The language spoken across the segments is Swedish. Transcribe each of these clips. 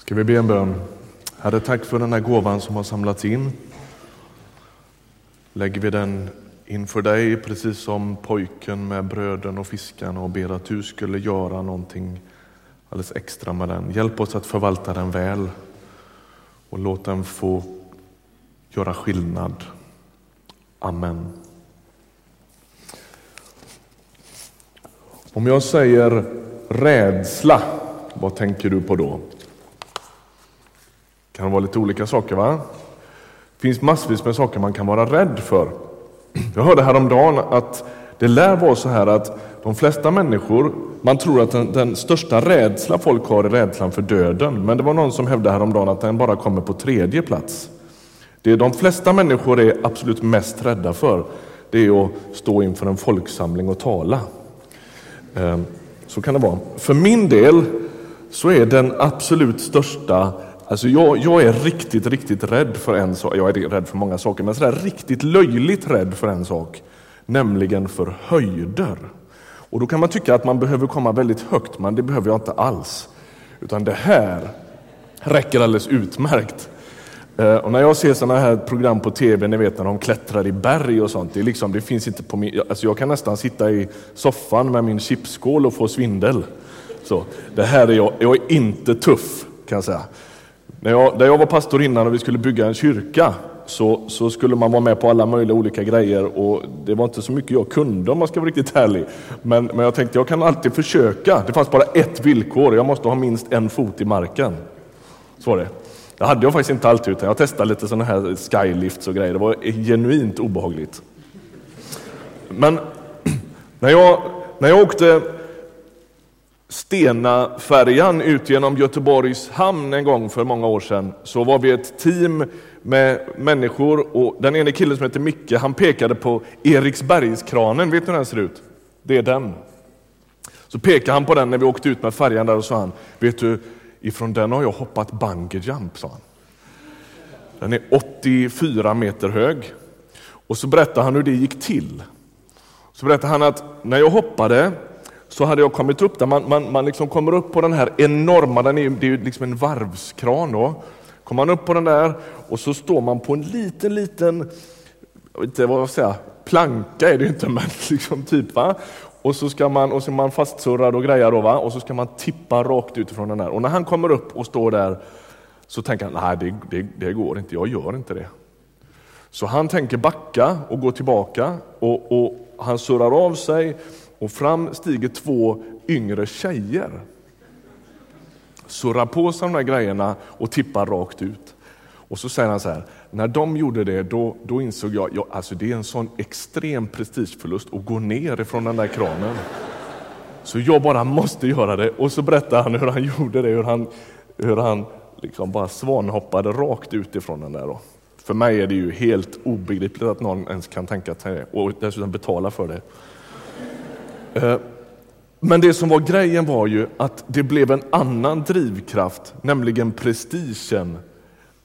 Ska vi be en bön? Herre, tack för den här gåvan som har samlats in. Lägger vi den inför dig precis som pojken med bröden och fiskarna och ber att du skulle göra någonting alldeles extra med den. Hjälp oss att förvalta den väl och låt den få göra skillnad. Amen. Om jag säger rädsla, vad tänker du på då? Kan vara lite olika saker va? Det finns massvis med saker man kan vara rädd för. Jag hörde häromdagen att det lär vara så här att de flesta människor, man tror att den, den, största rädsla folk har är rädslan för döden. Men det var någon som hävdade häromdagen att den bara kommer på tredje plats. Det de flesta människor är absolut mest rädda för, det är att stå inför en folksamling och tala. Ehm, så kan det vara. För min del så är den absolut största Alltså jag, jag, är riktigt, riktigt rädd för en sak. Jag är rädd för många saker, men sådär riktigt löjligt rädd för en sak. Nämligen för höjder. Och då kan man tycka att man behöver komma väldigt högt, men det behöver jag inte alls. Utan det här räcker alldeles utmärkt. Eh, och när jag ser sådana här program på tv, ni vet när de klättrar i berg och sånt, det, liksom, det finns inte på min, alltså jag kan nästan sitta i soffan med min chipsskål och få svindel. Så, det här är jag, jag är inte tuff kan jag säga. När jag, där jag var pastor innan och vi skulle bygga en kyrka så, så, skulle man vara med på alla möjliga olika grejer och det var inte så mycket jag kunde om man ska vara riktigt ärlig. Men, men jag tänkte jag kan alltid försöka. Det fanns bara ett villkor, jag måste ha minst en fot i marken. Så var det. Det hade jag faktiskt inte alltid utan jag testade lite sådana här skylifts och grejer. Det var genuint obehagligt. Men när jag, när jag åkte Stena-färjan ut genom Göteborgs hamn en gång för många år sedan så var vi ett team med människor och den ene killen som heter Micke han pekade på Eriksbergskranen, vet du hur den ser ut? Det är den. Så pekade han på den när vi åkte ut med färjan där och sa han, vet du, ifrån den har jag hoppat bungee jump, sa han. Den är 84 meter hög. Och så berättade han hur det gick till. Så berättade han att när jag hoppade så hade jag kommit upp där. Man, man, man liksom kommer upp på den här enorma, den är, det är ju liksom en varvskran. Då. Kommer man upp på den där och så står man på en liten, liten, jag vet inte vad jag säga, planka är det inte, men liksom typ. Va? Och så ska man, och så är man fastsurrad och grejer då, va? och så ska man tippa rakt utifrån den där. Och när han kommer upp och står där så tänker han, nej det, det, det går inte, jag gör inte det. Så han tänker backa och gå tillbaka och, och han surrar av sig och fram stiger två yngre tjejer. Surrar på sig de där grejerna och tippar rakt ut. Och så säger han så här, när de gjorde det då, då insåg jag, ja, alltså det är en sån extrem prestigeförlust att gå ner ifrån den där kranen. Så jag bara måste göra det. Och så berättar han hur han gjorde det, hur han, hur han liksom bara svanhoppade rakt ut ifrån den där. Då. För mig är det ju helt obegripligt att någon ens kan tänka sig det och dessutom betala för det. Eh, men det som var grejen var ju att det blev en annan drivkraft, nämligen prestigen,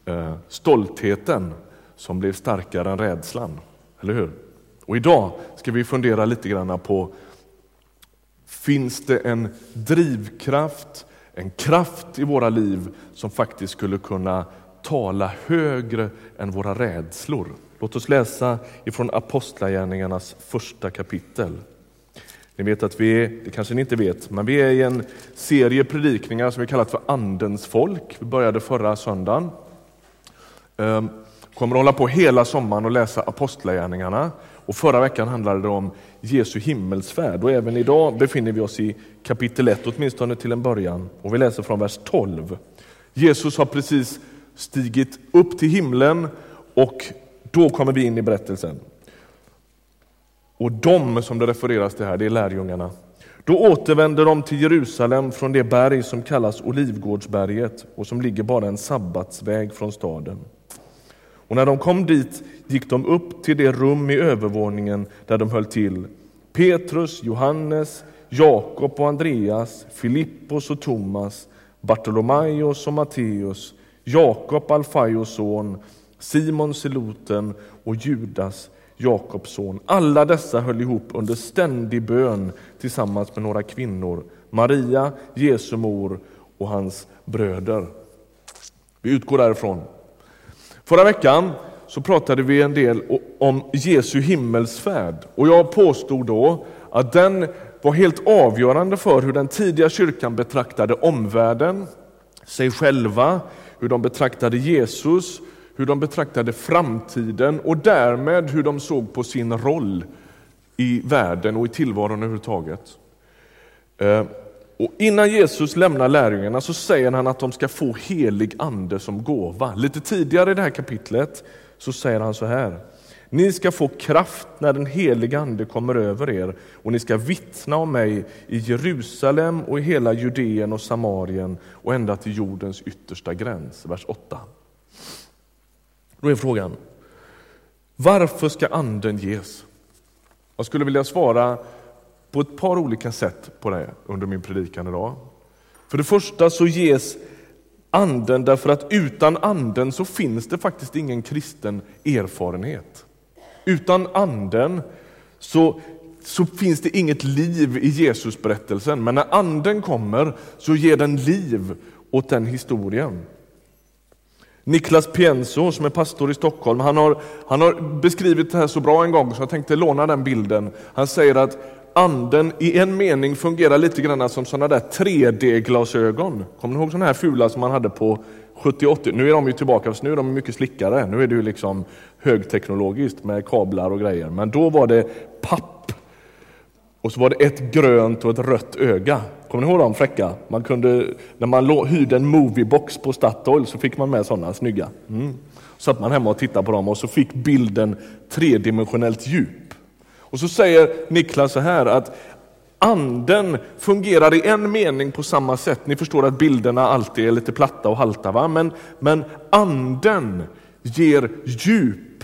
eh, stoltheten, som blev starkare än rädslan. Eller hur? Och idag ska vi fundera lite grann på, finns det en drivkraft, en kraft i våra liv som faktiskt skulle kunna tala högre än våra rädslor? Låt oss läsa ifrån Apostlagärningarnas första kapitel. Ni vet att vi är, det kanske ni inte vet, men vi är i en serie predikningar som vi kallat för Andens folk. Vi började förra söndagen. Ehm, kommer att hålla på hela sommaren och läsa Apostlagärningarna. Och förra veckan handlade det om Jesu himmelsfärd och även idag befinner vi oss i kapitel 1, åtminstone till en början. Och vi läser från vers 12. Jesus har precis stigit upp till himlen och då kommer vi in i berättelsen. Och de som det refereras till här, det är lärjungarna. Då återvände de till Jerusalem från det berg som kallas Olivgårdsberget och som ligger bara en sabbatsväg från staden. Och när de kom dit gick de upp till det rum i övervåningen där de höll till. Petrus, Johannes, Jakob och Andreas, Filippos och Thomas, Bartolomaios och Matteus, Jakob, Alfaios son, Simon Seloten och Judas Jakobs son. Alla dessa höll ihop under ständig bön tillsammans med några kvinnor, Maria, Jesu mor och hans bröder. Vi utgår därifrån. Förra veckan så pratade vi en del om Jesu himmelsfärd och jag påstod då att den var helt avgörande för hur den tidiga kyrkan betraktade omvärlden, sig själva, hur de betraktade Jesus, hur de betraktade framtiden och därmed hur de såg på sin roll i världen och i tillvaron överhuvudtaget. Eh, och innan Jesus lämnar lärjungarna så säger han att de ska få helig ande som gåva. Lite tidigare i det här kapitlet så säger han så här. Ni ska få kraft när den heliga ande kommer över er och ni ska vittna om mig i Jerusalem och i hela Judeen och Samarien och ända till jordens yttersta gräns. Vers 8. Då är frågan, varför ska anden ges? Jag skulle vilja svara på ett par olika sätt på det under min predikan idag. För det första så ges anden därför att utan anden så finns det faktiskt ingen kristen erfarenhet. Utan anden så, så finns det inget liv i Jesusberättelsen, men när anden kommer så ger den liv åt den historien. Niklas Pienso som är pastor i Stockholm, han har, han har beskrivit det här så bra en gång så jag tänkte låna den bilden. Han säger att anden i en mening fungerar lite grann som sådana där 3D-glasögon. Kommer ni ihåg sådana här fula som man hade på 70-80? Nu är de ju tillbaka, nu är de mycket slickare. Nu är det ju liksom högteknologiskt med kablar och grejer. Men då var det papp. Och så var det ett grönt och ett rött öga. Kommer ni ihåg de fräcka? Man kunde, när man hyrde en moviebox på Statoil så fick man med sådana snygga. Mm. Så satt man hemma och tittade på dem och så fick bilden tredimensionellt djup. Och så säger Niklas så här att anden fungerar i en mening på samma sätt. Ni förstår att bilderna alltid är lite platta och halta, va? Men, men anden ger djup,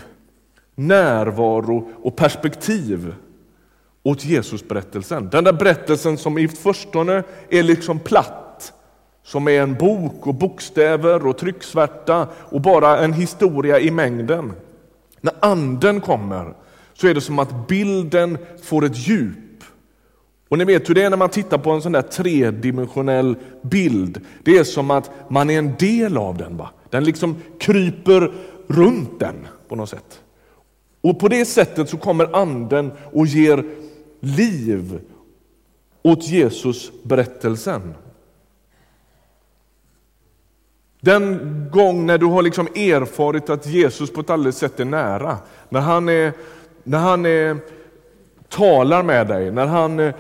närvaro och perspektiv åt Jesusberättelsen. Den där berättelsen som i förstone är liksom platt, som är en bok och bokstäver och trycksvärta och bara en historia i mängden. När anden kommer så är det som att bilden får ett djup. Och ni vet hur det är när man tittar på en sån där tredimensionell bild. Det är som att man är en del av den. Va? Den liksom kryper runt den på något sätt. Och på det sättet så kommer anden och ger liv åt Jesus berättelsen. Den gång när du har liksom erfarit att Jesus på ett alldeles sätt är nära, när han, är, när han är, talar med dig, när, han, eh,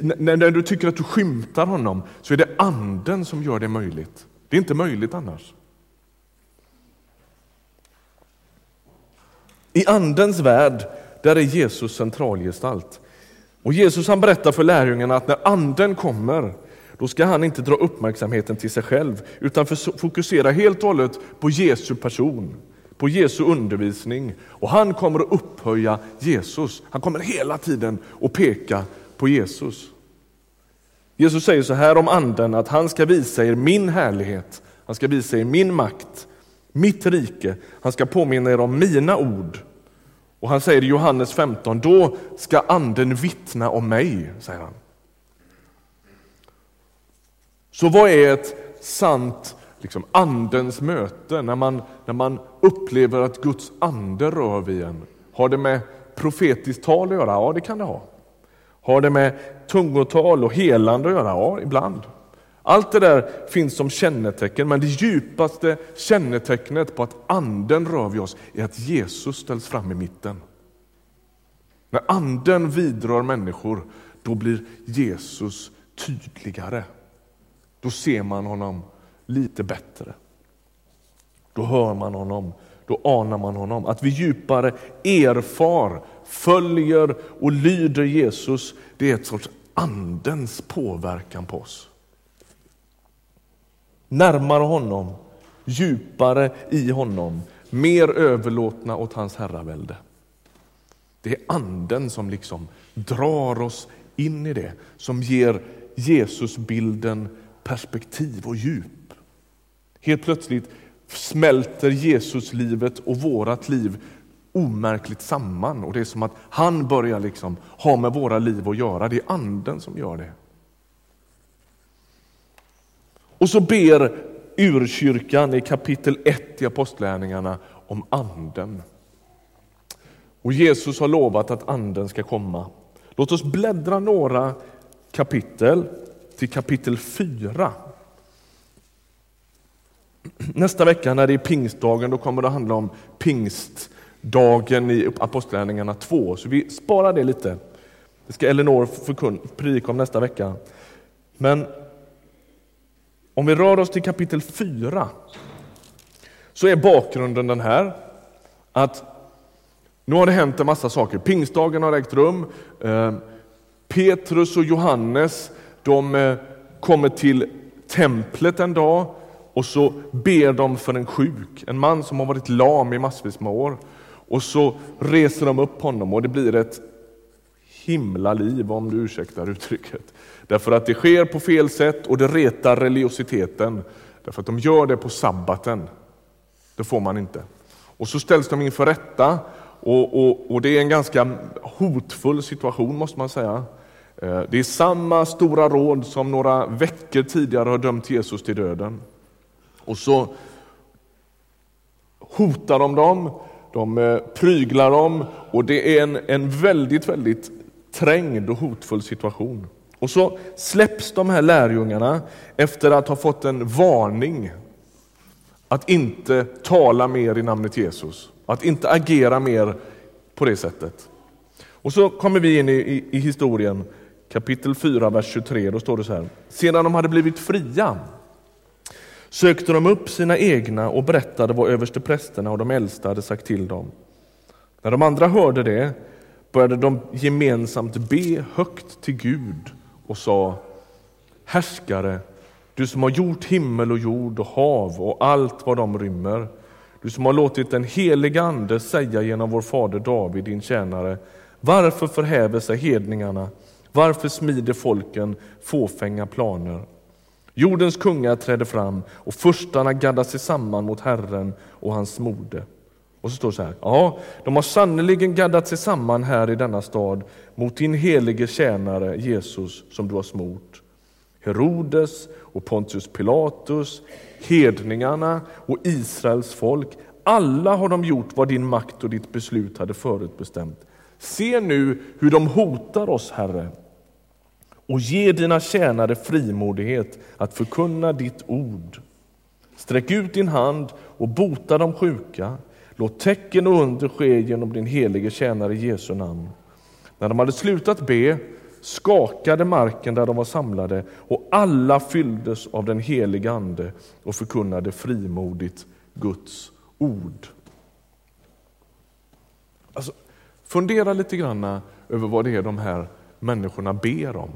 när, när du tycker att du skymtar honom, så är det anden som gör det möjligt. Det är inte möjligt annars. I andens värld, där är Jesus centralgestalt. Och Jesus han berättar för lärjungarna att när anden kommer, då ska han inte dra uppmärksamheten till sig själv, utan fokusera helt och hållet på Jesu person, på Jesu undervisning. Och han kommer att upphöja Jesus. Han kommer hela tiden att peka på Jesus. Jesus säger så här om anden, att han ska visa er min härlighet, han ska visa er min makt, mitt rike, han ska påminna er om mina ord. Och han säger i Johannes 15, då ska anden vittna om mig, säger han. Så vad är ett sant liksom, andens möte när man, när man upplever att Guds ande rör vid en? Har det med profetiskt tal att göra? Ja, det kan det ha. Har det med tungotal och helande att göra? Ja, ibland. Allt det där finns som kännetecken, men det djupaste kännetecknet på att anden rör vid oss är att Jesus ställs fram i mitten. När anden vidrör människor, då blir Jesus tydligare. Då ser man honom lite bättre. Då hör man honom, då anar man honom. Att vi djupare erfar, följer och lyder Jesus, det är ett sorts andens påverkan på oss närmare honom, djupare i honom, mer överlåtna åt hans herravälde. Det är anden som liksom drar oss in i det, som ger Jesusbilden perspektiv och djup. Helt plötsligt smälter Jesuslivet och vårat liv omärkligt samman och det är som att han börjar liksom ha med våra liv att göra. Det är anden som gör det. Och så ber urkyrkan i kapitel 1 i Apostlärningarna om anden. Och Jesus har lovat att anden ska komma. Låt oss bläddra några kapitel till kapitel 4. Nästa vecka när det är pingstdagen då kommer det att handla om pingstdagen i Apostlagärningarna 2. Så vi sparar det lite. Det ska Elinor predika om nästa vecka. Men om vi rör oss till kapitel 4 så är bakgrunden den här att nu har det hänt en massa saker. Pingstdagen har ägt rum. Eh, Petrus och Johannes de eh, kommer till templet en dag och så ber de för en sjuk, en man som har varit lam i massvis med år. Och så reser de upp honom och det blir ett himla liv om du ursäktar uttrycket. Därför att det sker på fel sätt och det retar religiositeten. Därför att de gör det på sabbaten. Det får man inte. Och så ställs de inför rätta och, och, och det är en ganska hotfull situation måste man säga. Eh, det är samma stora råd som några veckor tidigare har dömt Jesus till döden. Och så hotar de dem, de eh, pryglar dem och det är en, en väldigt, väldigt trängd och hotfull situation. Och så släpps de här lärjungarna efter att ha fått en varning att inte tala mer i namnet Jesus, att inte agera mer på det sättet. Och så kommer vi in i, i, i historien, kapitel 4, vers 23. Då står det så här. Sedan de hade blivit fria sökte de upp sina egna och berättade vad översteprästerna och de äldsta hade sagt till dem. När de andra hörde det började de gemensamt be högt till Gud och sa Härskare, du som har gjort himmel och jord och hav och allt vad de rymmer. Du som har låtit den heliga Ande säga genom vår fader David, din tjänare, varför förhäver sig hedningarna? Varför smider folken fåfänga planer? Jordens kungar träder fram och furstarna gaddar sig samman mot Herren och hans mode. Och så står det så här, ja, de har sannerligen gaddat sig samman här i denna stad mot din helige tjänare Jesus som du har smort. Herodes och Pontius Pilatus, hedningarna och Israels folk, alla har de gjort vad din makt och ditt beslut hade förutbestämt. Se nu hur de hotar oss, Herre, och ge dina tjänare frimodighet att förkunna ditt ord. Sträck ut din hand och bota de sjuka. Låt tecken och under ske genom din helige tjänare Jesu namn. När de hade slutat be skakade marken där de var samlade och alla fylldes av den helige Ande och förkunnade frimodigt Guds ord. Alltså, fundera lite grann över vad det är de här människorna ber om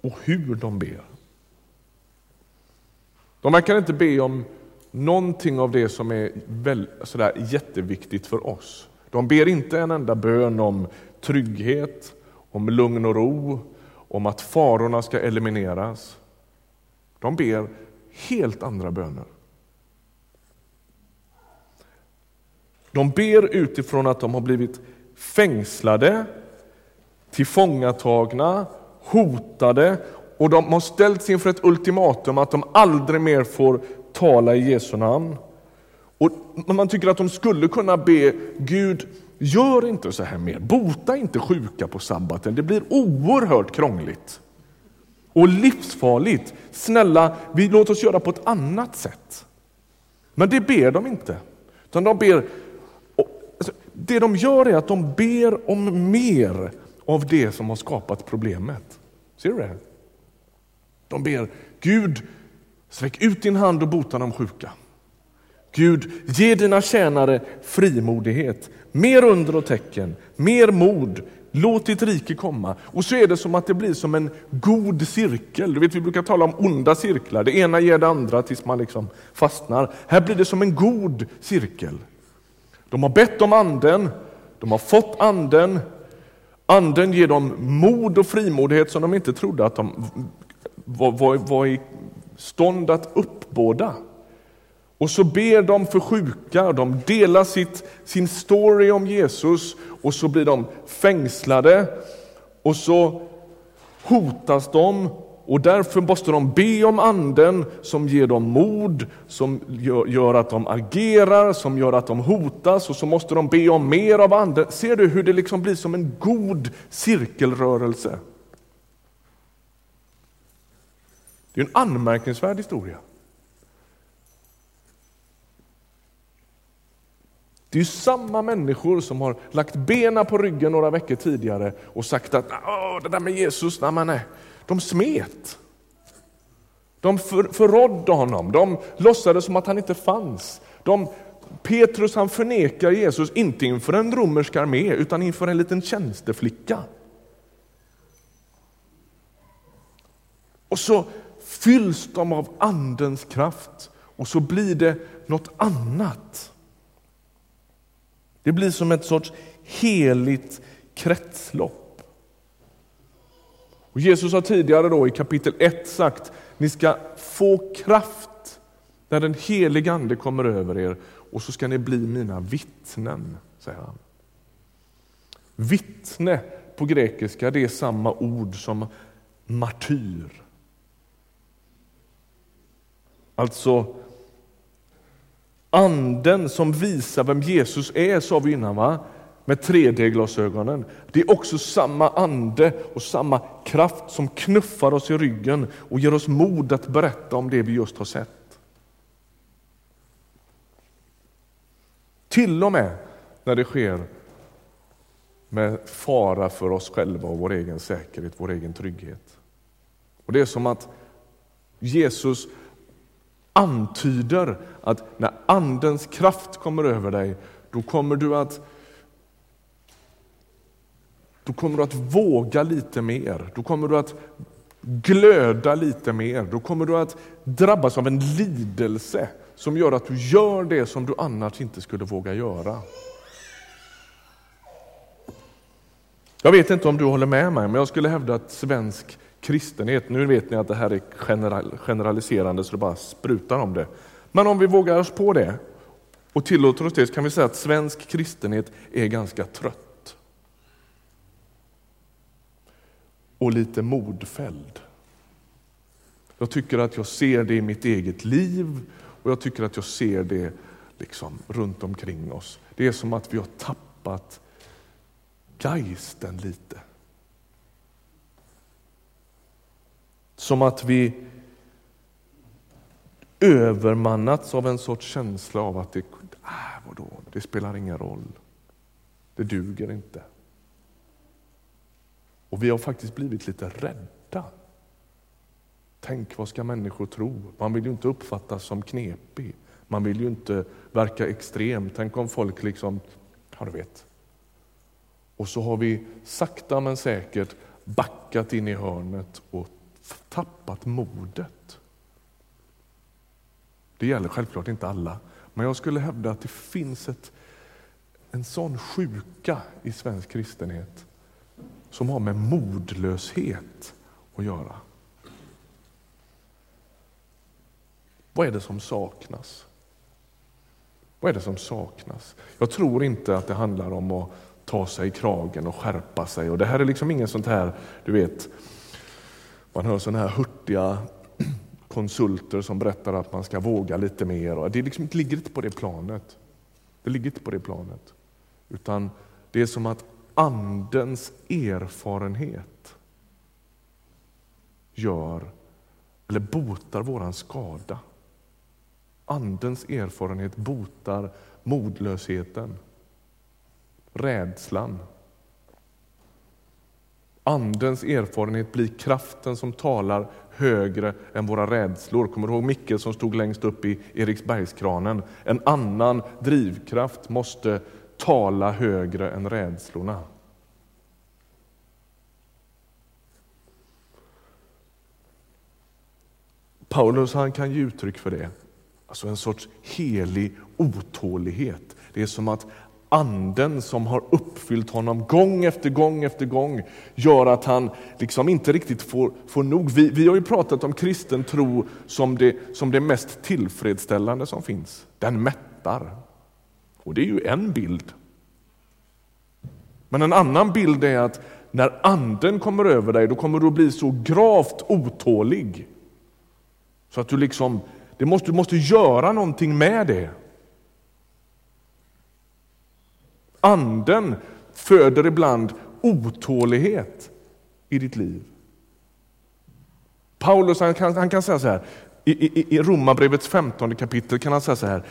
och hur de ber. De verkar inte be om någonting av det som är väl, sådär jätteviktigt för oss. De ber inte en enda bön om trygghet, om lugn och ro, om att farorna ska elimineras. De ber helt andra böner. De ber utifrån att de har blivit fängslade, tillfångatagna, hotade och de har ställts inför ett ultimatum att de aldrig mer får tala i Jesu namn. Och man tycker att de skulle kunna be Gud, gör inte så här mer, bota inte sjuka på sabbaten, det blir oerhört krångligt och livsfarligt. Snälla, vi låt oss göra på ett annat sätt. Men det ber de inte, utan de ber alltså, det de gör är att de ber om mer av det som har skapat problemet. Ser du det? De ber Gud, sträck ut din hand och bota de sjuka. Gud, ge dina tjänare frimodighet, mer under och tecken, mer mod, låt ditt rike komma. Och så är det som att det blir som en god cirkel. Du vet, vi brukar tala om onda cirklar, det ena ger det andra tills man liksom fastnar. Här blir det som en god cirkel. De har bett om anden, de har fått anden, anden ger dem mod och frimodighet som de inte trodde att de var, var, var i stånd att uppbåda. Och så ber de för sjuka, de delar sitt, sin story om Jesus och så blir de fängslade och så hotas de och därför måste de be om anden som ger dem mod, som gör att de agerar, som gör att de hotas och så måste de be om mer av anden. Ser du hur det liksom blir som en god cirkelrörelse? Det är en anmärkningsvärd historia. Det är samma människor som har lagt benen på ryggen några veckor tidigare och sagt att det där med Jesus, nej, nej, de smet. De för, förrådde honom, de låtsades som att han inte fanns. De, Petrus han förnekar Jesus, inte inför en romersk armé utan inför en liten tjänsteflicka. Och så fylls de av Andens kraft och så blir det något annat. Det blir som ett sorts heligt kretslopp. Och Jesus har tidigare då i kapitel 1 sagt, ni ska få kraft när den helige Ande kommer över er och så ska ni bli mina vittnen, säger han. Vittne på grekiska, det är samma ord som martyr. Alltså anden som visar vem Jesus är, sa vi innan. Va? med 3D-glasögonen. Det är också samma ande och samma kraft som knuffar oss i ryggen och ger oss mod att berätta om det vi just har sett. Till och med när det sker med fara för oss själva och vår egen säkerhet, vår egen trygghet. Och Det är som att Jesus antyder att när Andens kraft kommer över dig, då kommer du att då kommer du att våga lite mer. Då kommer du att glöda lite mer. Då kommer du att drabbas av en lidelse som gör att du gör det som du annars inte skulle våga göra. Jag vet inte om du håller med mig, men jag skulle hävda att svensk kristenhet, nu vet ni att det här är generaliserande så det bara sprutar om det. Men om vi vågar oss på det och tillåter oss det så kan vi säga att svensk kristenhet är ganska trött. och lite modfälld. Jag tycker att jag ser det i mitt eget liv och jag tycker att jag ser det liksom runt omkring oss. Det är som att vi har tappat geisten lite. Som att vi övermannats av en sorts känsla av att det, äh, vadå, det spelar ingen roll. Det duger inte. Och vi har faktiskt blivit lite rädda. Tänk, vad ska människor tro? Man vill ju inte uppfattas som knepig. Man vill ju inte verka extrem. Tänk om folk liksom, ja du vet. Och så har vi sakta men säkert backat in i hörnet och tappat modet. Det gäller självklart inte alla, men jag skulle hävda att det finns ett, en sån sjuka i svensk kristenhet som har med modlöshet att göra. Vad är det som saknas? Vad är det som saknas? Jag tror inte att det handlar om att ta sig i kragen och skärpa sig. Och Det här är liksom inget sånt här, du vet, man hör sådana här hurtiga konsulter som berättar att man ska våga lite mer. Det, liksom, det ligger inte på det planet. Det ligger inte på det planet. Utan det är som att Andens erfarenhet gör, eller botar våran skada. Andens erfarenhet botar modlösheten, rädslan. Andens erfarenhet blir kraften som talar högre än våra rädslor. Kommer du ihåg Micke som stod längst upp i Eriksbergskranen? En annan drivkraft måste tala högre än rädslorna. Paulus han kan ge uttryck för det. Alltså en sorts helig otålighet. Det är som att anden som har uppfyllt honom gång efter gång efter gång gör att han liksom inte riktigt får, får nog. Vi, vi har ju pratat om kristen tro som det, som det mest tillfredsställande som finns. Den mättar. Och det är ju en bild. Men en annan bild är att när anden kommer över dig, då kommer du att bli så gravt otålig. Så att du liksom, det måste, du måste göra någonting med det. Anden föder ibland otålighet i ditt liv. Paulus han kan, han kan säga så här, i, i, i Romarbrevets 15 kapitel kan han säga så här,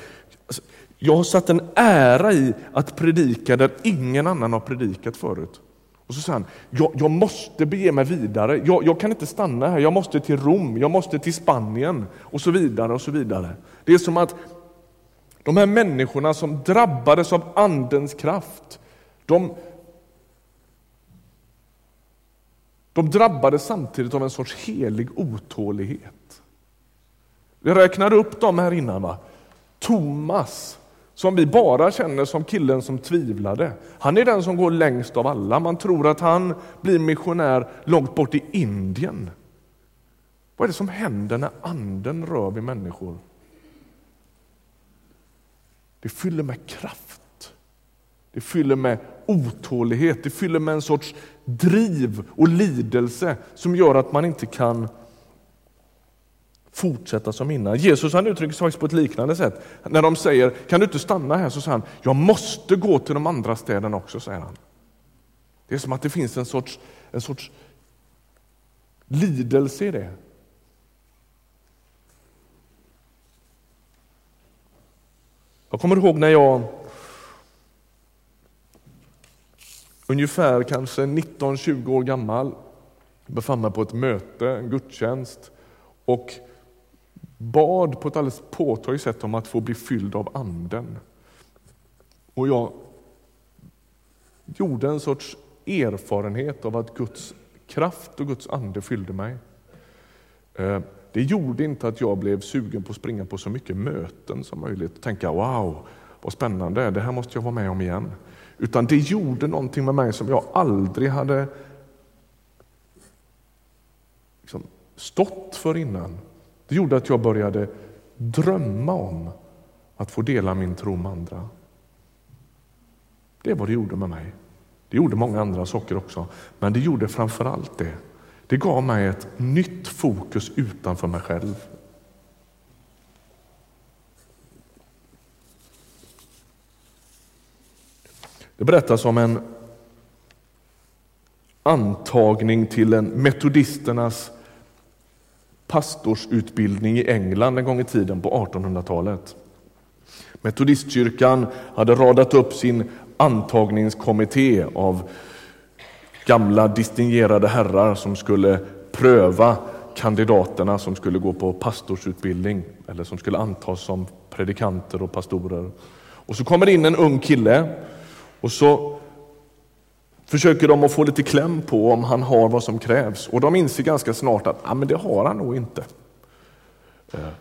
alltså, jag har satt en ära i att predika där ingen annan har predikat förut. Och så säger han, jag, jag måste bege mig vidare, jag, jag, kan inte stanna här, jag måste till Rom, jag måste till Spanien och så vidare. och så vidare. Det är som att de här människorna som drabbades av Andens kraft, de, de drabbades samtidigt av en sorts helig otålighet. Vi räknade upp dem här innan. Va? Thomas, som vi bara känner som killen som tvivlade. Han är den som går längst av alla. Man tror att han blir missionär långt bort i Indien. Vad är det som händer när anden rör vid människor? Det fyller med kraft. Det fyller med otålighet. Det fyller med en sorts driv och lidelse som gör att man inte kan fortsätta som innan. Jesus han uttrycker sig faktiskt på ett liknande sätt. När de säger, kan du inte stanna här? Så säger han, jag måste gå till de andra städerna också, säger han. Det är som att det finns en sorts, en sorts lidelse i det. Jag kommer ihåg när jag ungefär kanske 19-20 år gammal befann mig på ett möte, en gudstjänst och bad på ett alldeles påtagligt sätt om att få bli fylld av anden. Och jag gjorde en sorts erfarenhet av att Guds kraft och Guds ande fyllde mig. Eh, det gjorde inte att jag blev sugen på att springa på så mycket möten som möjligt och tänka wow, vad spännande, det här måste jag vara med om igen. Utan det gjorde någonting med mig som jag aldrig hade liksom stått för innan. Det gjorde att jag började drömma om att få dela min tro med andra. Det är vad det gjorde med mig. Det gjorde många andra saker också, men det gjorde framför allt det. Det gav mig ett nytt fokus utanför mig själv. Det berättas om en antagning till en metodisternas pastorsutbildning i England en gång i tiden på 1800-talet. Metodistkyrkan hade radat upp sin antagningskommitté av gamla distingerade herrar som skulle pröva kandidaterna som skulle gå på pastorsutbildning eller som skulle antas som predikanter och pastorer. Och så kommer det in en ung kille och så försöker de att få lite kläm på om han har vad som krävs och de inser ganska snart att ah, men det har han nog inte.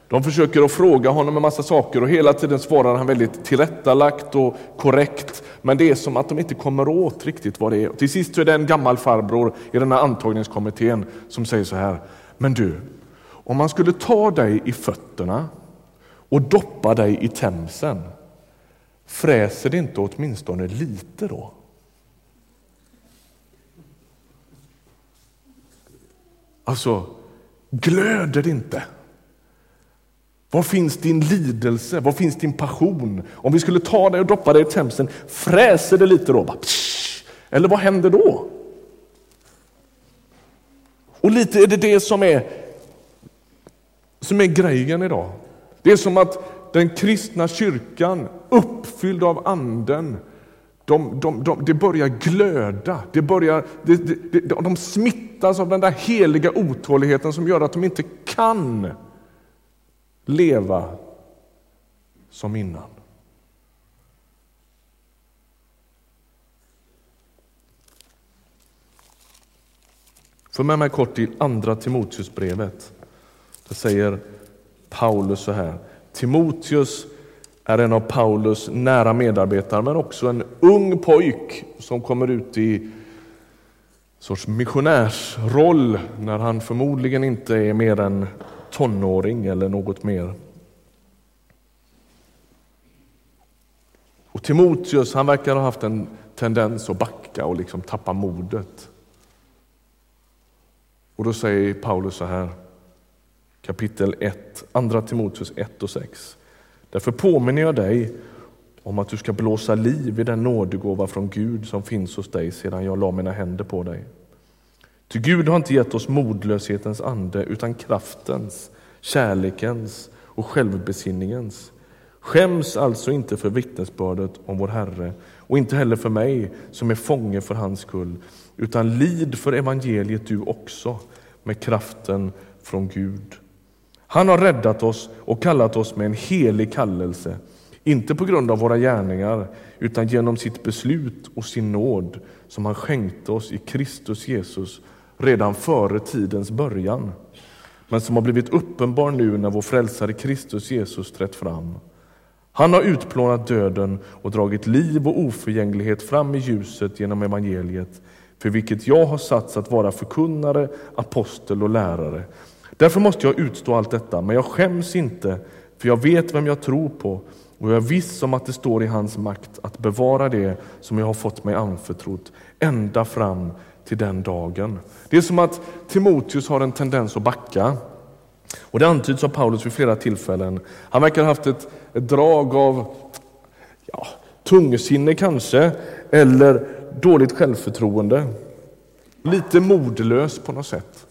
De försöker att fråga honom en massa saker och hela tiden svarar han väldigt tillrättalagt och korrekt. Men det är som att de inte kommer åt riktigt vad det är. Och till sist så är det en gammal farbror i den här antagningskommittén som säger så här. Men du, om man skulle ta dig i fötterna och doppa dig i Themsen, fräser det inte åtminstone lite då? Alltså, glöder det inte? Var finns din lidelse? Var finns din passion? Om vi skulle ta dig och doppa dig i Themsen, fräser det lite då? Eller vad händer då? Och lite är det det som är, som är grejen idag. Det är som att den kristna kyrkan, uppfylld av anden, de, de, de, det börjar glöda, det börjar, de, de, de smittas av den där heliga otåligheten som gör att de inte kan leva som innan. För med mig kort till andra Timoteusbrevet. Där säger Paulus så här. Timoteus är en av Paulus nära medarbetare men också en ung pojk som kommer ut i sorts missionärsroll när han förmodligen inte är mer än tonåring eller något mer. Och Timoteus han verkar ha haft en tendens att backa och liksom tappa modet. Och då säger Paulus så här, kapitel 1, andra Timoteus 1 och 6. Därför påminner jag dig om att du ska blåsa liv i den nådegåva från Gud som finns hos dig sedan jag la mina händer på dig. Ty Gud har inte gett oss modlöshetens ande utan kraftens, kärlekens och självbesinningens. Skäms alltså inte för vittnesbördet om vår Herre och inte heller för mig som är fånge för hans skull, utan lid för evangeliet du också med kraften från Gud. Han har räddat oss och kallat oss med en helig kallelse, inte på grund av våra gärningar, utan genom sitt beslut och sin nåd som han skänkte oss i Kristus Jesus redan före tidens början, men som har blivit uppenbar nu när vår frälsare Kristus Jesus trätt fram. Han har utplånat döden och dragit liv och oförgänglighet fram i ljuset genom evangeliet, för vilket jag har satts att vara förkunnare, apostel och lärare. Därför måste jag utstå allt detta, men jag skäms inte, för jag vet vem jag tror på och jag är viss om att det står i hans makt att bevara det som jag har fått mig anförtrott ända fram till den dagen. Det är som att Timoteus har en tendens att backa. Och Det antyds av Paulus vid flera tillfällen. Han verkar ha haft ett, ett drag av ja, tungsinne kanske, eller dåligt självförtroende. Lite modlös på något sätt.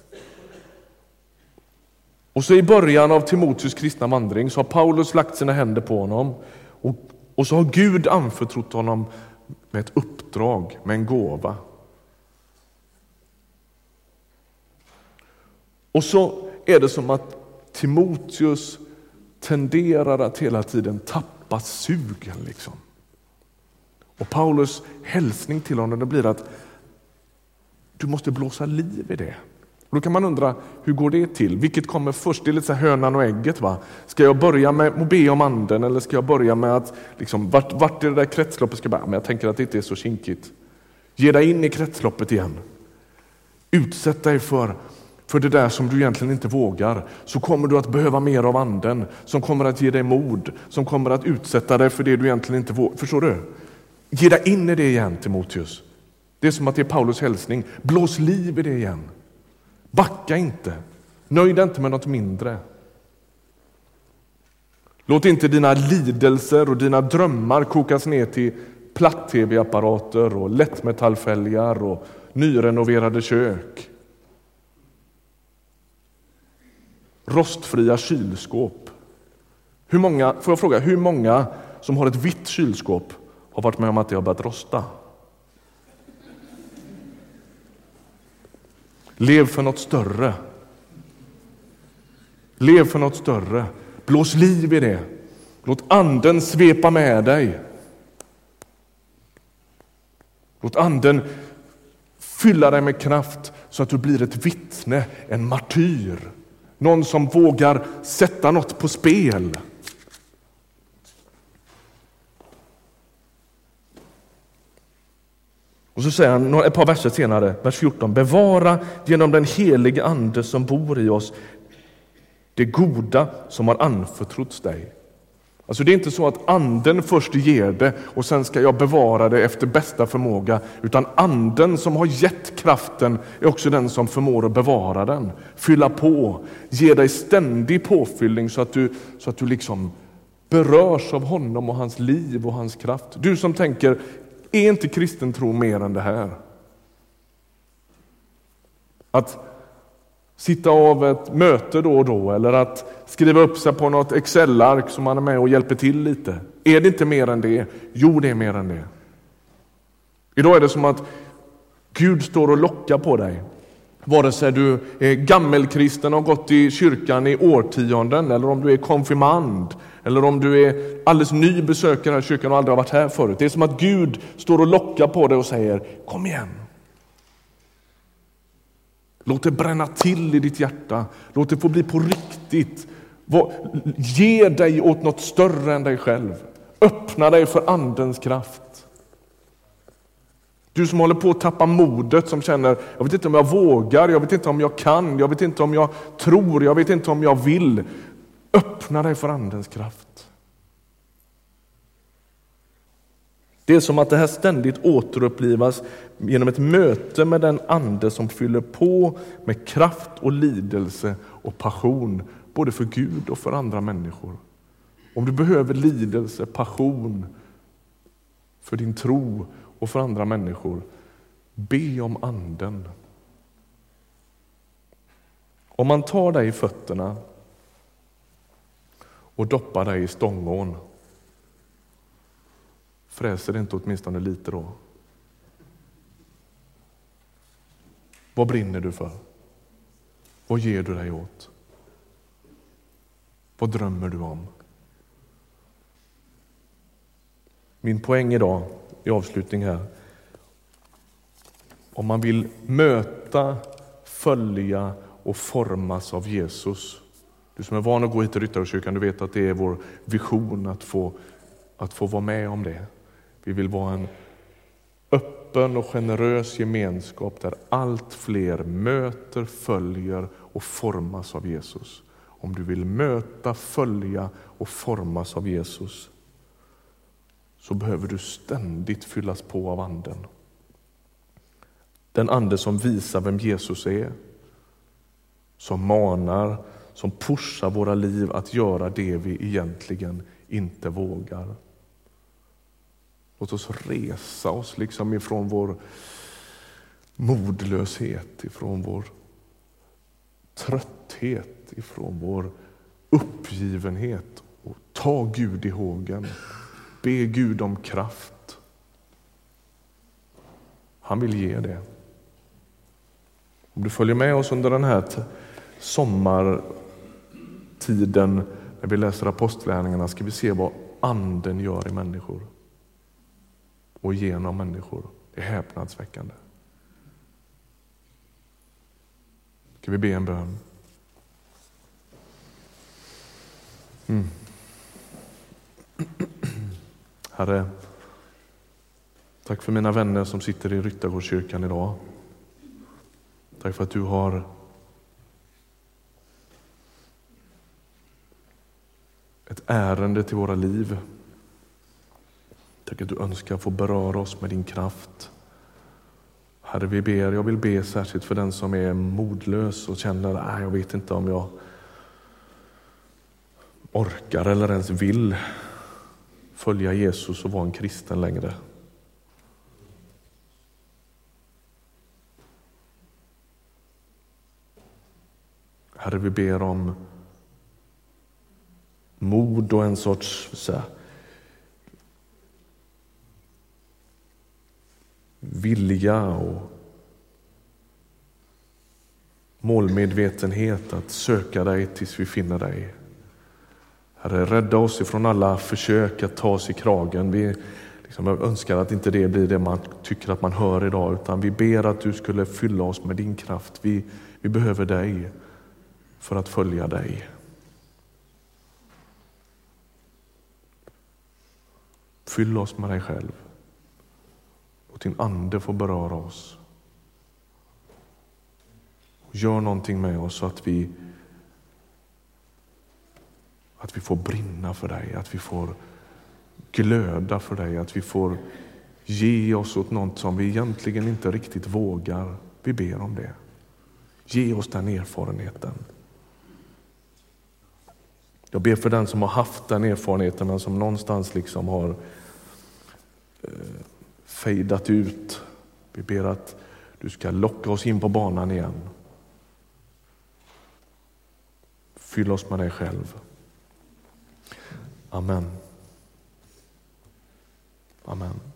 Och så i början av Timoteus kristna vandring så har Paulus lagt sina händer på honom och, och så har Gud anförtrott honom med ett uppdrag, med en gåva. Och så är det som att Timoteus tenderar att hela tiden tappa sugen. Liksom. Och Paulus hälsning till honom det blir att du måste blåsa liv i det. Och då kan man undra, hur går det till? Vilket kommer först? Det är lite så hönan och ägget. Va? Ska jag börja med att be om anden eller ska jag börja med att, liksom, vart, vart är det där kretsloppet ska börja? Men jag tänker att det inte är så kinkigt. Ge dig in i kretsloppet igen. Utsätt dig för för det där som du egentligen inte vågar, så kommer du att behöva mer av anden som kommer att ge dig mod, som kommer att utsätta dig för det du egentligen inte vågar. Förstår du? Ge dig in i det igen, Timoteus. Det är som att det är Paulus hälsning. Blås liv i det igen. Backa inte. Nöj dig inte med något mindre. Låt inte dina lidelser och dina drömmar kokas ner till platt-tv-apparater och lättmetallfälgar och nyrenoverade kök. Rostfria kylskåp. Hur många, får jag fråga, hur många som har ett vitt kylskåp har varit med om att det har börjat rosta? Lev för något större. Lev för något större. Blås liv i det. Låt anden svepa med dig. Låt anden fylla dig med kraft så att du blir ett vittne, en martyr. Någon som vågar sätta något på spel. Och så säger han ett par verser senare, vers 14. Bevara genom den helige Ande som bor i oss det goda som har anförtrotts dig. Alltså det är inte så att anden först ger det och sen ska jag bevara det efter bästa förmåga, utan anden som har gett kraften är också den som förmår att bevara den, fylla på, ge dig ständig påfyllning så att du, så att du liksom berörs av honom och hans liv och hans kraft. Du som tänker, är inte kristen tro mer än det här? Att sitta av ett möte då och då eller att skriva upp sig på något Excel-ark som man är med och hjälper till lite. Är det inte mer än det? Jo, det är mer än det. Idag är det som att Gud står och lockar på dig. Vare sig du är gammelkristen och har gått i kyrkan i årtionden eller om du är konfirmand eller om du är alldeles ny besökare i kyrkan och aldrig har varit här förut. Det är som att Gud står och lockar på dig och säger Kom igen, Låt det bränna till i ditt hjärta. Låt det få bli på riktigt. Ge dig åt något större än dig själv. Öppna dig för Andens kraft. Du som håller på att tappa modet, som känner jag vet inte om jag vågar, jag vet inte om jag kan, jag vet inte om jag tror, jag vet inte om jag vill. Öppna dig för Andens kraft. Det är som att det här ständigt återupplivas genom ett möte med den ande som fyller på med kraft och lidelse och passion, både för Gud och för andra människor. Om du behöver lidelse, passion för din tro och för andra människor, be om anden. Om man tar dig i fötterna och doppar dig i Stångån, fräser det inte åtminstone lite då? Vad brinner du för? Vad ger du dig åt? Vad drömmer du om? Min poäng idag, i avslutning här, om man vill möta, följa och formas av Jesus. Du som är van att gå hit till Ryttarkyrkan, du vet att det är vår vision att få, att få vara med om det. Vi vill vara en öppen och generös gemenskap där allt fler möter, följer och formas av Jesus. Om du vill möta, följa och formas av Jesus så behöver du ständigt fyllas på av Anden. Den ande som visar vem Jesus är, som manar, som pushar våra liv att göra det vi egentligen inte vågar. Låt oss resa oss liksom ifrån vår modlöshet, ifrån vår trötthet, ifrån vår uppgivenhet och ta Gud i hågen. Be Gud om kraft. Han vill ge det. Om du följer med oss under den här sommartiden när vi läser apostlärningarna ska vi se vad anden gör i människor och genom människor. Det är häpnadsväckande. Ska vi be en bön? Mm. Herre, tack för mina vänner som sitter i Ryttargårdskyrkan idag. Tack för att du har ett ärende till våra liv. Tack att du önskar få beröra oss med din kraft. Herre, vi ber, jag vill be särskilt för den som är modlös och känner att jag vet inte om jag orkar eller ens vill följa Jesus och vara en kristen längre. Herre, vi ber om mod och en sorts så här, vilja och målmedvetenhet att söka dig tills vi finner dig. Herre, rädda oss ifrån alla försök att ta oss i kragen. Vi liksom önskar att inte det blir det man tycker att man hör idag, utan vi ber att du skulle fylla oss med din kraft. Vi, vi behöver dig för att följa dig. Fyll oss med dig själv. Låt din ande få beröra oss. Gör någonting med oss så att vi att vi får brinna för dig, att vi får glöda för dig, att vi får ge oss åt något som vi egentligen inte riktigt vågar. Vi ber om det. Ge oss den erfarenheten. Jag ber för den som har haft den erfarenheten men som någonstans liksom har eh, fejdat ut. Vi ber att du ska locka oss in på banan igen. Fyll oss med dig själv. Amen. Amen.